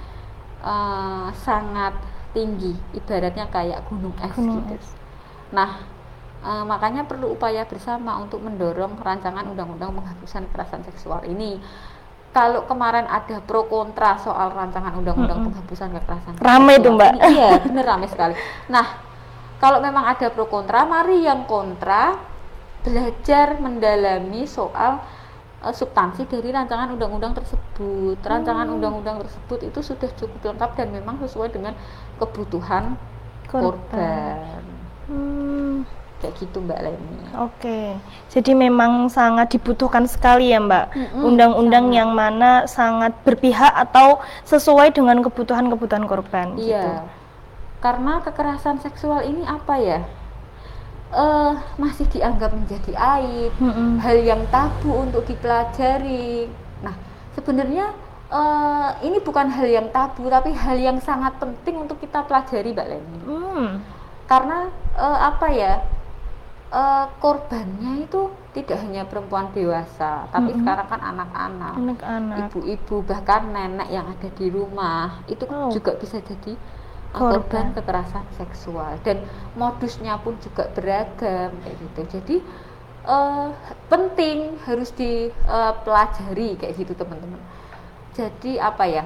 Speaker 2: eh, sangat tinggi ibaratnya kayak gunung es
Speaker 1: Gunung
Speaker 2: gitu.
Speaker 1: es.
Speaker 2: Nah, eh, makanya perlu upaya bersama untuk mendorong rancangan undang-undang penghapusan kekerasan seksual ini. Kalau kemarin ada pro kontra soal rancangan undang-undang
Speaker 1: Mm-mm.
Speaker 2: penghapusan kekerasan
Speaker 1: Rame
Speaker 2: seksual
Speaker 1: tuh, Mbak.
Speaker 2: ini, iya, bener rame sekali. Nah, kalau memang ada pro kontra, mari yang kontra belajar mendalami soal eh, substansi dari rancangan undang-undang tersebut. Rancangan
Speaker 1: Hmm.
Speaker 2: undang-undang tersebut itu sudah cukup lengkap dan memang sesuai dengan kebutuhan korban.
Speaker 1: Hmm.
Speaker 2: Kayak gitu Mbak Leni.
Speaker 1: Oke, jadi memang sangat dibutuhkan sekali ya Mbak, undang-undang
Speaker 2: sangat.
Speaker 1: yang mana sangat berpihak atau sesuai dengan kebutuhan-kebutuhan korban. gitu.
Speaker 2: Karena kekerasan seksual ini apa ya? Eh masih dianggap menjadi aib,
Speaker 1: Mm-mm.
Speaker 2: hal yang tabu untuk dipelajari. Nah, sebenarnya uh, ini bukan hal yang tabu tapi hal yang sangat penting untuk kita pelajari Mbak Leni. Hmm. Karena uh, apa ya? Uh, korbannya itu tidak hanya perempuan dewasa, tapi -hmm. sekarang kan anak-anak, ibu-ibu bahkan nenek yang ada di rumah itu oh. juga bisa jadi korban. korban kekerasan seksual dan modusnya pun juga beragam kayak gitu. Jadi uh, penting harus dipelajari uh, kayak gitu teman-teman jadi apa ya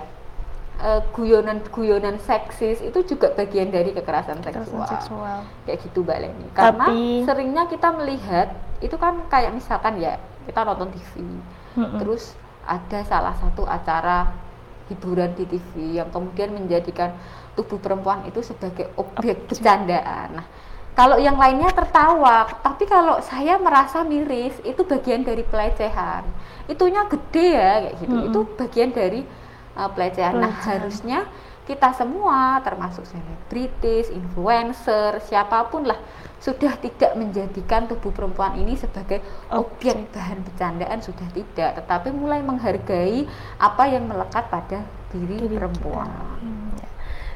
Speaker 2: uh, guyonan-guyonan seksis itu juga bagian dari kekerasan, seksual. seksual kayak gitu mbak Leni karena Tapi... seringnya kita melihat itu kan kayak misalkan ya kita nonton TV mm-hmm. terus ada salah satu acara hiburan di TV yang kemudian menjadikan tubuh perempuan itu sebagai objek bercandaan. Nah kalau yang lainnya tertawa tapi kalau saya merasa miris itu bagian dari pelecehan. Itunya gede ya kayak gitu. Hmm. itu bagian dari uh, pelecehan. Nah harusnya kita semua termasuk selebritis influencer siapa pun lah sudah tidak menjadikan tubuh perempuan ini sebagai objek. bahan bercandaan sudah tidak. Tetapi mulai menghargai apa yang melekat pada diri, diri perempuan. Hmm,
Speaker 1: ya.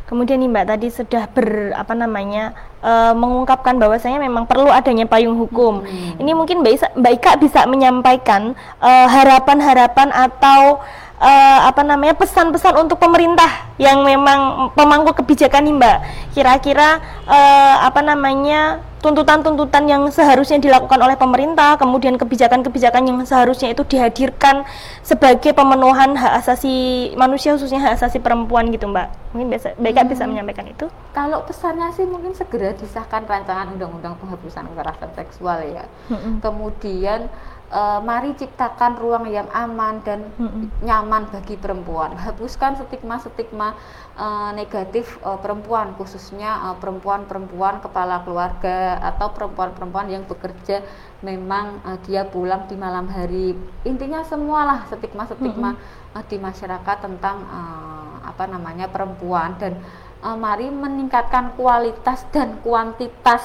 Speaker 1: Kemudian nih Mbak tadi sudah ber apa namanya uh, mengungkapkan bahwasanya memang perlu adanya payung hukum. Hmm. Ini mungkin Mbak, Mbak Ika bisa menyampaikan eh, harapan-harapan uh, atau uh, apa namanya pesan-pesan untuk pemerintah yang memang pemangku kebijakan nih Mbak. Kira-kira uh, apa namanya tuntutan-tuntutan yang seharusnya dilakukan oleh pemerintah, kemudian kebijakan-kebijakan yang seharusnya itu dihadirkan sebagai pemenuhan hak asasi manusia khususnya hak asasi perempuan gitu Mbak. Mungkin bisa Mbak hmm. bisa menyampaikan itu?
Speaker 2: Kalau pesannya sih mungkin segera disahkan rancangan undang-undang penghapusan kekerasan seksual ya. Hmm. Kemudian uh, mari ciptakan ruang yang aman dan hmm. nyaman bagi perempuan. Hapuskan stigma-stigma uh, negatif uh, perempuan, khususnya perempuan-perempuan kepala keluarga atau perempuan-perempuan yang bekerja memang uh, dia pulang di malam hari. Intinya semualah stigma-stigma hmm. uh, di masyarakat tentang uh, apa namanya perempuan dan uh, mari meningkatkan kualitas dan kuantitas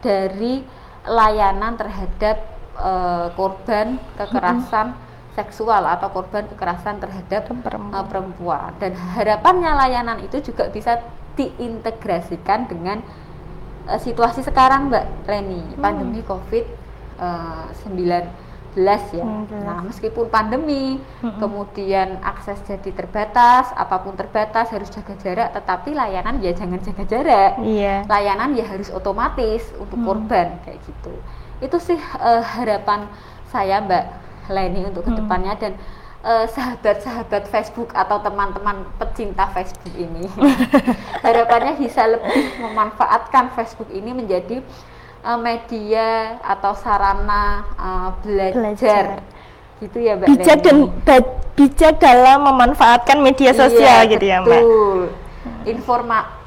Speaker 2: dari layanan terhadap uh, korban kekerasan hmm. seksual atau korban kekerasan terhadap perempuan. Uh, perempuan dan harapannya layanan itu juga bisa diintegrasikan dengan uh, situasi sekarang Mbak Reni hmm. pandemi Covid uh, 19 ya. Nah, meskipun pandemi, hmm. kemudian akses jadi terbatas, apa pun terbatas harus jaga jarak, tetapi layanan ya jangan jaga jarak.
Speaker 1: Iya.
Speaker 2: Layanan ya harus otomatis untuk hmm. korban kayak gitu itu sih uh, harapan saya Mbak Leni untuk ke depannya. Hmm. dan uh, sahabat-sahabat Facebook atau teman-teman pecinta Facebook ini harapannya bisa lebih memanfaatkan Facebook ini menjadi uh, media atau sarana uh, belajar. belajar. Gitu ya Mbak
Speaker 1: bijak dan bijak dalam memanfaatkan media sosial iya, gitu ya Mbak.
Speaker 2: informa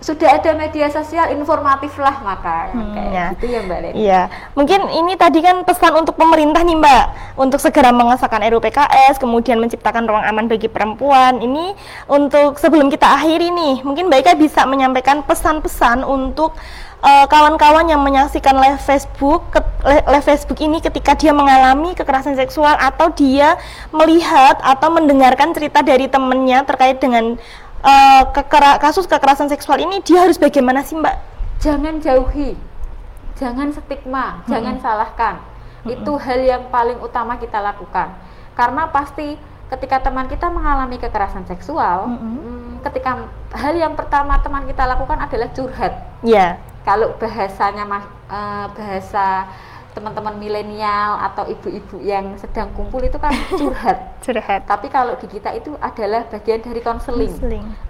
Speaker 2: sudah ada media sosial informatif lah maka hmm, kayak ya. gitu ya Mbak Leni.
Speaker 1: Iya, mungkin ini tadi kan pesan untuk pemerintah nih Mbak untuk segera mengesahkan RUU PKS, kemudian menciptakan ruang aman bagi perempuan. Ini untuk sebelum kita akhiri nih, mungkin Mbak Ika bisa menyampaikan pesan-pesan untuk eh, kawan-kawan uh, yang menyaksikan live Facebook ke, live Facebook ini ketika dia mengalami kekerasan seksual atau dia melihat atau mendengarkan cerita dari temennya terkait dengan uh, kekera kasus kekerasan seksual ini dia harus bagaimana sih Mbak?
Speaker 2: Jangan jauhi, jangan stigma, hmm. jangan salahkan. Hmm. Itu hal yang paling utama kita lakukan. Karena pasti ketika teman kita mengalami kekerasan seksual, hmm. Hmm, ketika hal yang pertama teman kita lakukan adalah curhat.
Speaker 1: Ya. Yeah.
Speaker 2: Kalau bahasanya uh, bahasa teman-teman milenial atau ibu-ibu yang sedang kumpul itu kan curhat.
Speaker 1: curhat.
Speaker 2: Tapi kalau di kita itu adalah bagian dari konseling.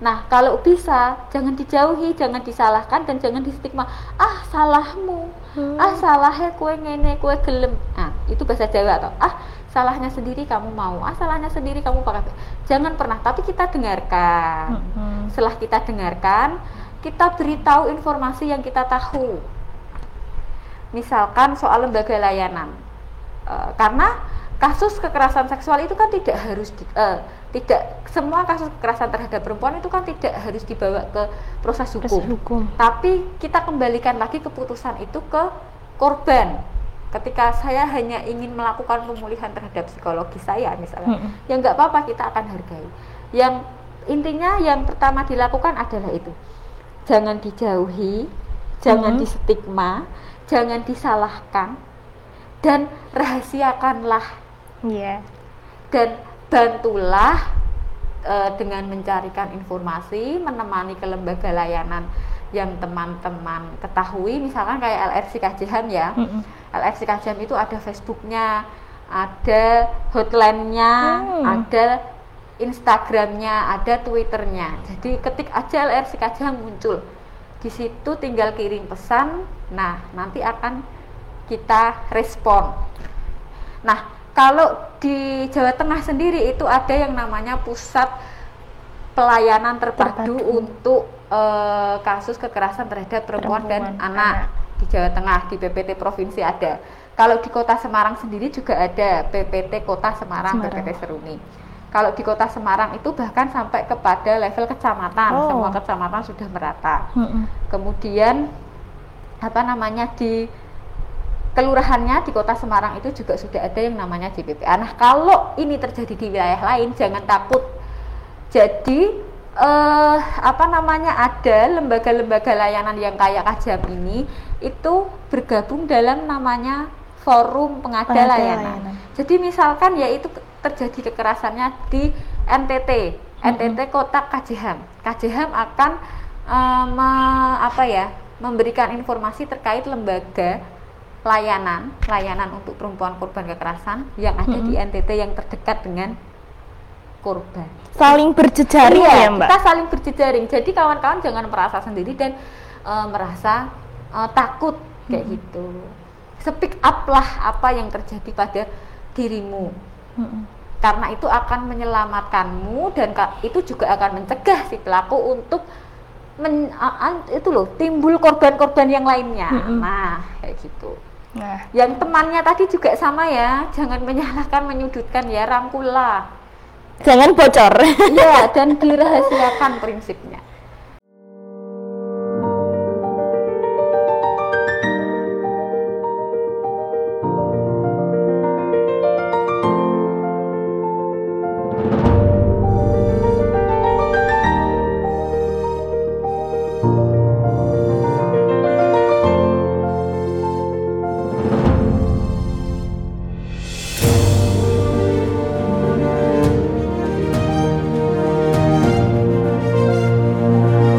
Speaker 2: Nah, kalau bisa jangan dijauhi, jangan disalahkan dan jangan distigma. Ah, salahmu. Hmm. Ah, salahnya kue ngene, kue gelem. Nah, itu bahasa Jawa atau ah, salahnya sendiri kamu mau. Ah, salahnya sendiri kamu pakai. Jangan pernah, tapi kita dengarkan. Hmm. Setelah kita dengarkan, kita beritahu informasi yang kita tahu misalkan soal lembaga layanan uh, karena kasus kekerasan seksual itu kan tidak harus di, uh, tidak semua kasus kekerasan terhadap perempuan itu kan tidak harus dibawa ke proses hukum.
Speaker 1: hukum.
Speaker 2: Tapi kita kembalikan lagi keputusan itu ke korban. ketika saya hanya ingin melakukan pemulihan terhadap psikologi saya misalnya
Speaker 1: Mm-mm.
Speaker 2: ya nggak apa-apa kita akan hargai yang intinya yang pertama dilakukan adalah itu jangan dijauhi jangan
Speaker 1: Mhm.
Speaker 2: distigma jangan disalahkan dan rahasiakanlah
Speaker 1: Iya.
Speaker 2: dan bantulah eh, dengan mencarikan informasi, menemani ke lembaga layanan yang teman-teman ketahui, misalkan kayak LRC Kajian ya.
Speaker 1: Mm-mm.
Speaker 2: LRC Kajian itu ada Facebooknya, ada hotline-nya,
Speaker 1: Hmm.
Speaker 2: ada Instagramnya, ada Twitternya. Jadi ketik aja LRC Kajian muncul. Di situ tinggal kirim pesan. Nah, nanti akan kita respon. Nah, kalau di Jawa Tengah sendiri itu ada yang namanya pusat pelayanan terpadu,
Speaker 1: Terpadu.
Speaker 2: untuk eh, kasus kekerasan terhadap perempuan, dan
Speaker 1: Perempuan,
Speaker 2: anak
Speaker 1: anak.
Speaker 2: di Jawa Tengah di PPT provinsi ada. Kalau di Kota Semarang sendiri juga ada PPT Kota Semarang,
Speaker 1: Semarang.
Speaker 2: PPT Seruni. Kalau di Kota Semarang itu bahkan sampai kepada level kecamatan,
Speaker 1: Oh.
Speaker 2: semua kecamatan sudah merata
Speaker 1: Mm-mm.
Speaker 2: kemudian apa namanya di kelurahannya di kota Semarang itu juga sudah ada yang namanya JPPA. Nah kalau ini terjadi di wilayah lain jangan takut. Jadi eh, apa namanya ada lembaga-lembaga layanan yang kayak Kajam ini itu bergabung dalam namanya forum pengada, layanan.
Speaker 1: layanan.
Speaker 2: Jadi misalkan ya itu terjadi kekerasannya di NTT, NTT Kota Kajiham. Kajiham akan me- apa ya memberikan informasi terkait lembaga layanan layanan untuk perempuan korban kekerasan yang ada di NTT yang terdekat dengan korban.
Speaker 1: Saling berjejaring
Speaker 2: Iya,
Speaker 1: ya, Mbak.
Speaker 2: kita saling berjejaring. Jadi kawan-kawan jangan merasa sendiri dan eh, merasa eh, takut kayak gitu. Speak up lah apa yang terjadi pada dirimu.
Speaker 1: Mm-mm.
Speaker 2: Karena itu akan menyelamatkanmu dan itu juga akan mencegah si pelaku untuk men, itu loh timbul korban-korban yang lainnya.
Speaker 1: Mm-mm.
Speaker 2: Nah, kayak gitu.
Speaker 1: Nah,
Speaker 2: Yang temannya tadi juga sama ya, jangan menyalahkan, menyudutkan ya, rangkullah.
Speaker 1: jangan bocor.
Speaker 2: Iya, dan dirahasiakan prinsipnya.